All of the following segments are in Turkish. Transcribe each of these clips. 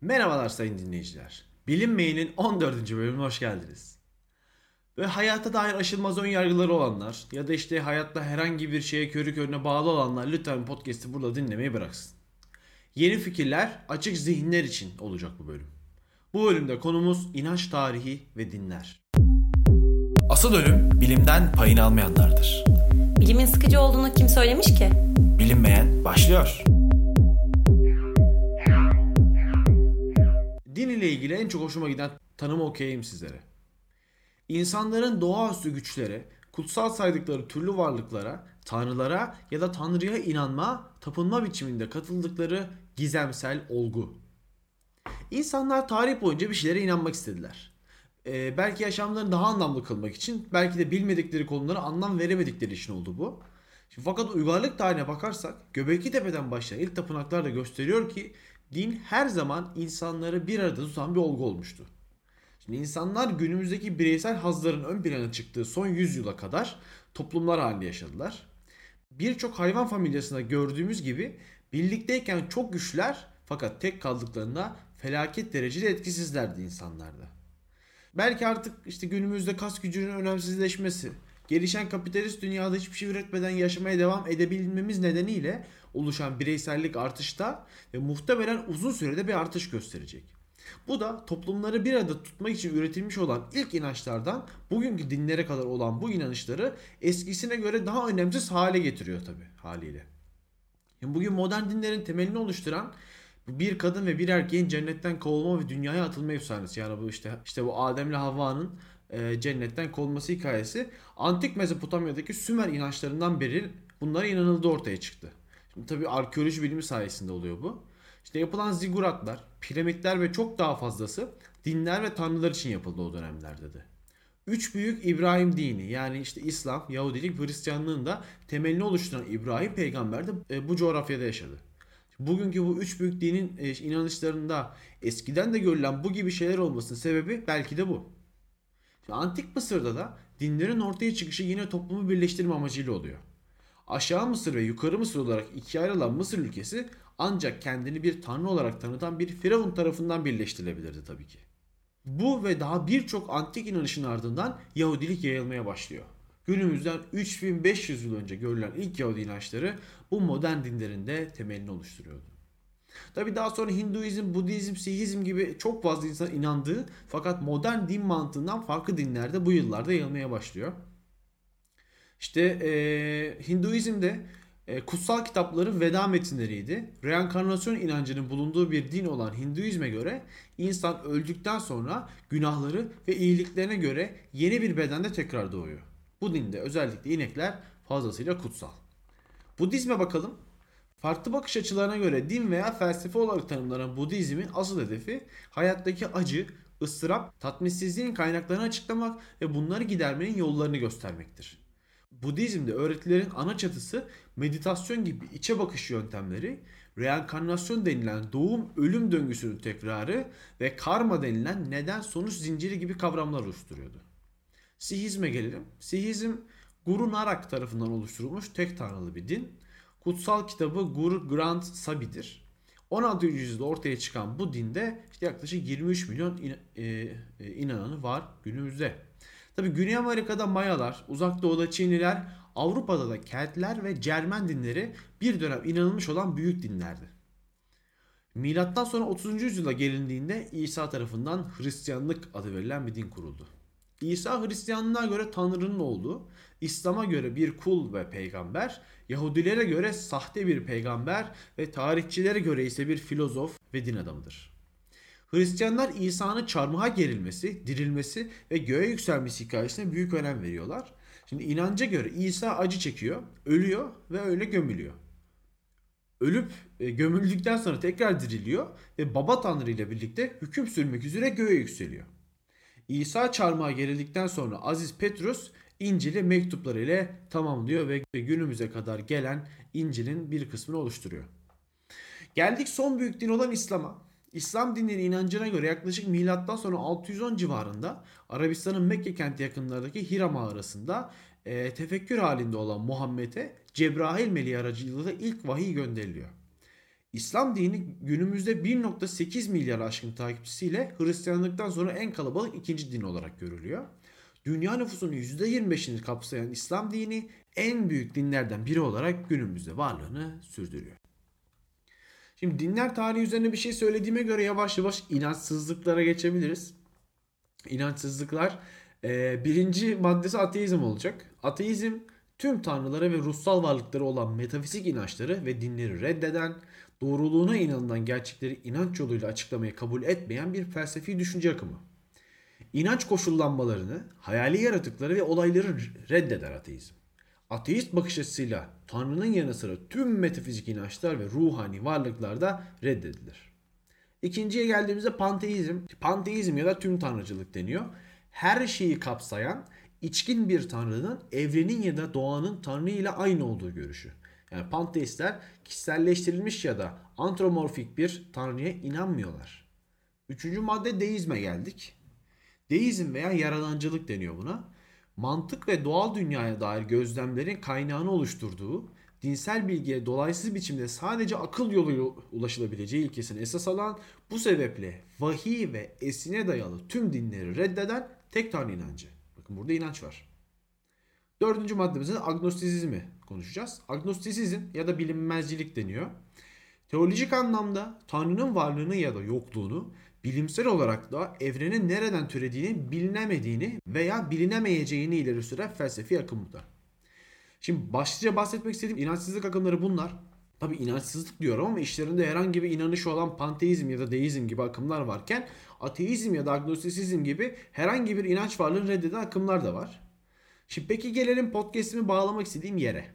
Merhabalar sayın dinleyiciler. Bilinmeyenin 14. bölümüne hoş geldiniz. Ve hayata dair aşılmaz ön yargıları olanlar ya da işte hayatta herhangi bir şeye körü körüne bağlı olanlar lütfen podcast'i burada dinlemeyi bıraksın. Yeni fikirler açık zihinler için olacak bu bölüm. Bu bölümde konumuz inanç tarihi ve dinler. Asıl ölüm bilimden payını almayanlardır. Bilimin sıkıcı olduğunu kim söylemiş ki? Bilinmeyen başlıyor. İle ilgili en çok hoşuma giden tanımı okuyayım sizlere. İnsanların doğaüstü güçlere, kutsal saydıkları türlü varlıklara, tanrılara ya da tanrıya inanma, tapınma biçiminde katıldıkları gizemsel olgu. İnsanlar tarih boyunca bir şeylere inanmak istediler. Ee, belki yaşamlarını daha anlamlı kılmak için, belki de bilmedikleri konulara anlam veremedikleri için oldu bu. Şimdi fakat uygarlık tarihine bakarsak Göbekli Tepe'den başlayan ilk tapınaklar da gösteriyor ki din her zaman insanları bir arada tutan bir olgu olmuştu. Şimdi insanlar günümüzdeki bireysel hazların ön plana çıktığı son 100 yıla kadar toplumlar halinde yaşadılar. Birçok hayvan familyasında gördüğümüz gibi birlikteyken çok güçler fakat tek kaldıklarında felaket derecede etkisizlerdi insanlarda. Belki artık işte günümüzde kas gücünün önemsizleşmesi, gelişen kapitalist dünyada hiçbir şey üretmeden yaşamaya devam edebilmemiz nedeniyle oluşan bireysellik artışta ve muhtemelen uzun sürede bir artış gösterecek. Bu da toplumları bir arada tutmak için üretilmiş olan ilk inançlardan bugünkü dinlere kadar olan bu inanışları eskisine göre daha önemsiz hale getiriyor tabi haliyle. Yani bugün modern dinlerin temelini oluşturan bir kadın ve bir erkeğin cennetten kovulma ve dünyaya atılma efsanesi. Yani bu işte işte bu Adem'le Havva'nın e, cennetten kovulması hikayesi antik Mezopotamya'daki Sümer inançlarından beri bunlara inanıldığı ortaya çıktı. Şimdi tabii arkeoloji bilimi sayesinde oluyor bu. İşte yapılan ziguratlar, piramitler ve çok daha fazlası dinler ve tanrılar için yapıldı o dönemlerde de. Üç büyük İbrahim dini yani işte İslam, Yahudilik, Hristiyanlığın da temelini oluşturan İbrahim peygamber de e, bu coğrafyada yaşadı. Bugünkü bu üç büyük dinin e, inanışlarında eskiden de görülen bu gibi şeyler olmasının sebebi belki de bu. Şimdi Antik Mısır'da da dinlerin ortaya çıkışı yine toplumu birleştirme amacıyla oluyor. Aşağı Mısır ve Yukarı Mısır olarak ikiye ayrılan Mısır ülkesi ancak kendini bir tanrı olarak tanıtan bir firavun tarafından birleştirilebilirdi tabii ki. Bu ve daha birçok antik inanışın ardından Yahudilik yayılmaya başlıyor. Günümüzden 3500 yıl önce görülen ilk Yahudi inançları bu modern dinlerin de temelini oluşturuyordu. Tabi daha sonra Hinduizm, Budizm, Sihizm gibi çok fazla insan inandığı fakat modern din mantığından farklı dinlerde bu yıllarda yayılmaya başlıyor. İşte e, Hinduizm'de e, kutsal kitapların veda metinleriydi. Reenkarnasyon inancının bulunduğu bir din olan Hinduizme göre insan öldükten sonra günahları ve iyiliklerine göre yeni bir bedende tekrar doğuyor. Bu dinde özellikle inekler fazlasıyla kutsal. Budizme bakalım. Farklı bakış açılarına göre din veya felsefe olarak tanımlanan Budizmin asıl hedefi hayattaki acı, ıstırap, tatminsizliğin kaynaklarını açıklamak ve bunları gidermenin yollarını göstermektir. Budizm'de öğretilerin ana çatısı meditasyon gibi içe bakış yöntemleri, reenkarnasyon denilen doğum ölüm döngüsünün tekrarı ve karma denilen neden sonuç zinciri gibi kavramlar oluşturuyordu. Sihizme gelelim. Sihizm Guru Nanak tarafından oluşturulmuş tek tanrılı bir din. Kutsal kitabı Guru Granth Sabi'dir. 16. yüzyılda ortaya çıkan bu dinde işte yaklaşık 23 milyon in, e, e, inananı var günümüzde. Tabi Güney Amerika'da Mayalar, Uzak Doğu'da Çinliler, Avrupa'da da Keltler ve Cermen dinleri bir dönem inanılmış olan büyük dinlerdi. Milattan sonra 30. yüzyıla gelindiğinde İsa tarafından Hristiyanlık adı verilen bir din kuruldu. İsa Hristiyanlığa göre Tanrı'nın olduğu, İslam'a göre bir kul ve peygamber, Yahudilere göre sahte bir peygamber ve tarihçilere göre ise bir filozof ve din adamıdır. Hristiyanlar İsa'nın çarmıha gerilmesi, dirilmesi ve göğe yükselmesi hikayesine büyük önem veriyorlar. Şimdi inanca göre İsa acı çekiyor, ölüyor ve öyle gömülüyor. Ölüp e, gömüldükten sonra tekrar diriliyor ve baba tanrı ile birlikte hüküm sürmek üzere göğe yükseliyor. İsa çarmıha gerildikten sonra Aziz Petrus İncil'i mektupları ile tamamlıyor ve günümüze kadar gelen İncil'in bir kısmını oluşturuyor. Geldik son büyük din olan İslam'a. İslam dininin inancına göre yaklaşık milattan sonra 610 civarında Arabistan'ın Mekke kenti yakınlarındaki Hira mağarasında e, tefekkür halinde olan Muhammed'e Cebrail meleği aracılığıyla ilk vahiy gönderiliyor. İslam dini günümüzde 1.8 milyar aşkın takipçisiyle Hristiyanlıktan sonra en kalabalık ikinci din olarak görülüyor. Dünya nüfusunun %25'ini kapsayan İslam dini en büyük dinlerden biri olarak günümüzde varlığını sürdürüyor. Şimdi dinler tarihi üzerine bir şey söylediğime göre yavaş yavaş inançsızlıklara geçebiliriz. İnançsızlıklar e, birinci maddesi ateizm olacak. Ateizm tüm tanrılara ve ruhsal varlıkları olan metafizik inançları ve dinleri reddeden, doğruluğuna inanılan gerçekleri inanç yoluyla açıklamayı kabul etmeyen bir felsefi düşünce akımı. İnanç koşullanmalarını, hayali yaratıkları ve olayları reddeder ateizm. Ateist bakış açısıyla Tanrı'nın yanı sıra tüm metafizik inançlar ve ruhani varlıklar da reddedilir. İkinciye geldiğimizde panteizm. Panteizm ya da tüm tanrıcılık deniyor. Her şeyi kapsayan içkin bir tanrının evrenin ya da doğanın tanrı ile aynı olduğu görüşü. Yani panteistler kişiselleştirilmiş ya da antromorfik bir tanrıya inanmıyorlar. Üçüncü madde deizme geldik. Deizm veya yaradancılık deniyor buna. Mantık ve doğal dünyaya dair gözlemlerin kaynağını oluşturduğu, dinsel bilgiye dolaysız biçimde sadece akıl yoluyla ulaşılabileceği ilkesini esas alan, bu sebeple vahiy ve esine dayalı tüm dinleri reddeden tek tanrı inancı. Bakın burada inanç var. Dördüncü maddemizde agnostisizmi konuşacağız. Agnostisizm ya da bilinmezcilik deniyor. Teolojik anlamda Tanrı'nın varlığını ya da yokluğunu, bilimsel olarak da evrenin nereden türediğini bilinemediğini veya bilinemeyeceğini ileri süren felsefi akım bu da. Şimdi başlıca bahsetmek istediğim inançsızlık akımları bunlar. Tabi inançsızlık diyorum ama işlerinde herhangi bir inanışı olan panteizm ya da deizm gibi akımlar varken ateizm ya da agnostisizm gibi herhangi bir inanç varlığını reddeden akımlar da var. Şimdi peki gelelim podcast'imi bağlamak istediğim yere.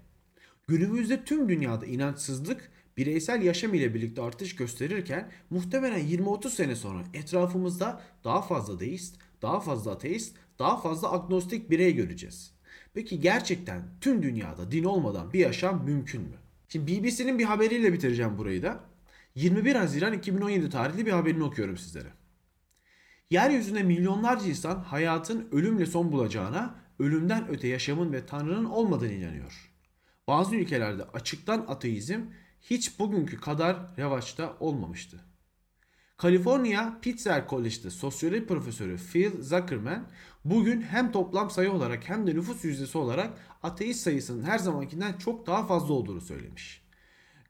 Günümüzde tüm dünyada inançsızlık bireysel yaşam ile birlikte artış gösterirken muhtemelen 20-30 sene sonra etrafımızda daha fazla deist, daha fazla ateist, daha fazla agnostik birey göreceğiz. Peki gerçekten tüm dünyada din olmadan bir yaşam mümkün mü? Şimdi BBC'nin bir haberiyle bitireceğim burayı da. 21 Haziran 2017 tarihli bir haberini okuyorum sizlere. Yeryüzünde milyonlarca insan hayatın ölümle son bulacağına, ölümden öte yaşamın ve Tanrı'nın olmadığını inanıyor. Bazı ülkelerde açıktan ateizm hiç bugünkü kadar revaçta olmamıştı. Kaliforniya Pitzer College'de sosyoloji profesörü Phil Zuckerman bugün hem toplam sayı olarak hem de nüfus yüzdesi olarak ateist sayısının her zamankinden çok daha fazla olduğunu söylemiş.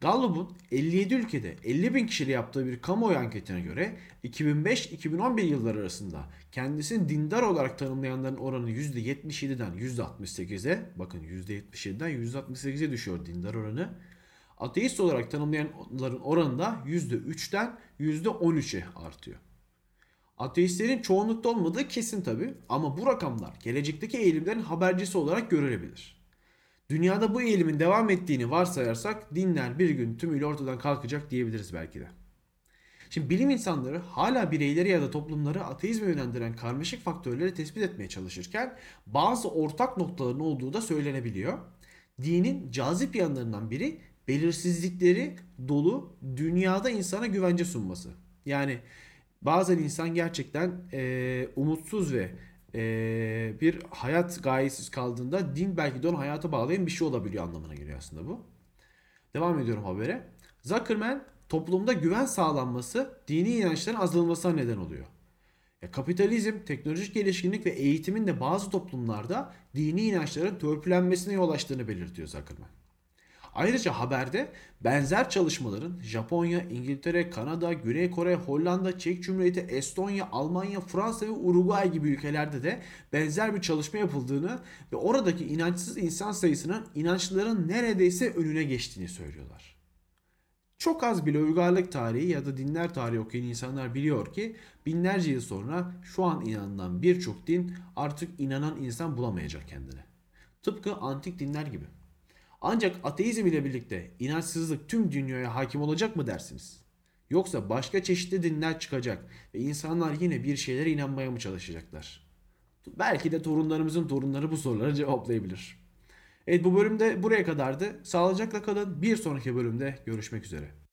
Gallup'un 57 ülkede 50 bin kişiyle yaptığı bir kamuoyu anketine göre 2005-2011 yılları arasında kendisini dindar olarak tanımlayanların oranı %77'den %68'e bakın %77'den %68'e düşüyor dindar oranı. Ateist olarak tanımlayanların oranı da %3'ten %13'e artıyor. Ateistlerin çoğunlukta olmadığı kesin tabi ama bu rakamlar gelecekteki eğilimlerin habercisi olarak görülebilir. Dünyada bu eğilimin devam ettiğini varsayarsak dinler bir gün tümüyle ortadan kalkacak diyebiliriz belki de. Şimdi bilim insanları hala bireyleri ya da toplumları ateizme yönlendiren karmaşık faktörleri tespit etmeye çalışırken bazı ortak noktaların olduğu da söylenebiliyor. Dinin cazip yanlarından biri belirsizlikleri dolu dünyada insana güvence sunması. Yani bazen insan gerçekten e, umutsuz ve e, bir hayat gayesiz kaldığında din belki de onu hayata bağlayan bir şey olabiliyor anlamına geliyor aslında bu. Devam ediyorum habere. Zuckerman toplumda güven sağlanması dini inançların azalmasına neden oluyor. Ya, kapitalizm, teknolojik gelişkinlik ve eğitimin de bazı toplumlarda dini inançların törpülenmesine yol açtığını belirtiyor Zuckerman. Ayrıca haberde benzer çalışmaların Japonya, İngiltere, Kanada, Güney Kore, Hollanda, Çek Cumhuriyeti, Estonya, Almanya, Fransa ve Uruguay gibi ülkelerde de benzer bir çalışma yapıldığını ve oradaki inançsız insan sayısının inançlıların neredeyse önüne geçtiğini söylüyorlar. Çok az bile uygarlık tarihi ya da dinler tarihi okuyan insanlar biliyor ki binlerce yıl sonra şu an inanılan birçok din artık inanan insan bulamayacak kendine. Tıpkı antik dinler gibi. Ancak ateizm ile birlikte inançsızlık tüm dünyaya hakim olacak mı dersiniz? Yoksa başka çeşitli dinler çıkacak ve insanlar yine bir şeylere inanmaya mı çalışacaklar? Belki de torunlarımızın torunları bu soruları cevaplayabilir. Evet bu bölümde buraya kadardı. Sağlıcakla kalın. Bir sonraki bölümde görüşmek üzere.